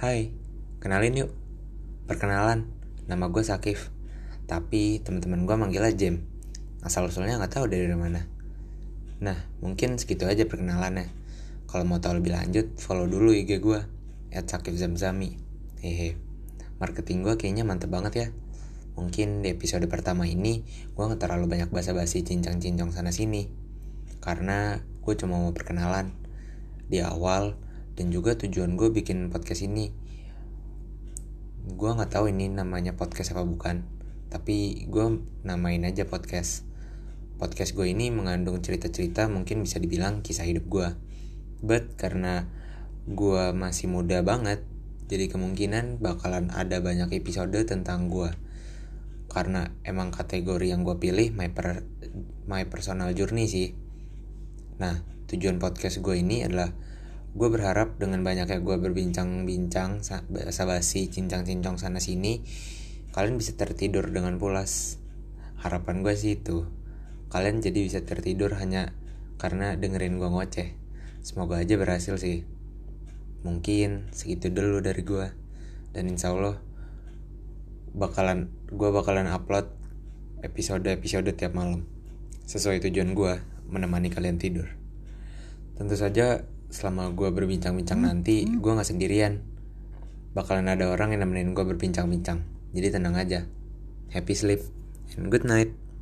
Hai, kenalin yuk. Perkenalan, nama gue Sakif. Tapi teman-teman gue manggilnya Jem. Asal usulnya nggak tahu dari mana. Nah, mungkin segitu aja perkenalannya. Kalau mau tahu lebih lanjut, follow dulu IG gue @sakifzamzami. Hehe. Marketing gue kayaknya mantep banget ya. Mungkin di episode pertama ini gue nggak terlalu banyak basa-basi cincang-cincang sana sini. Karena gue cuma mau perkenalan di awal dan juga tujuan gue bikin podcast ini. Gue nggak tahu ini namanya podcast apa bukan tapi gue namain aja podcast. Podcast gue ini mengandung cerita-cerita mungkin bisa dibilang kisah hidup gue but karena gue masih muda banget jadi kemungkinan bakalan ada banyak episode tentang gue karena emang kategori yang gue pilih my per my personal journey sih. Nah tujuan podcast gue ini adalah gue berharap dengan banyaknya gue berbincang-bincang basa-basi cincang-cincong sana sini kalian bisa tertidur dengan pulas. Harapan gue sih itu kalian jadi bisa tertidur hanya karena dengerin gue ngoceh. Semoga aja berhasil sih. Mungkin segitu dulu dari gue dan insya Allah bakalan gue bakalan upload episode-episode tiap malam. Sesuai tujuan gue menemani kalian tidur. Tentu saja selama gue berbincang-bincang nanti gue nggak sendirian. Bakalan ada orang yang nemenin gue berbincang-bincang. Jadi tenang aja. Happy sleep and good night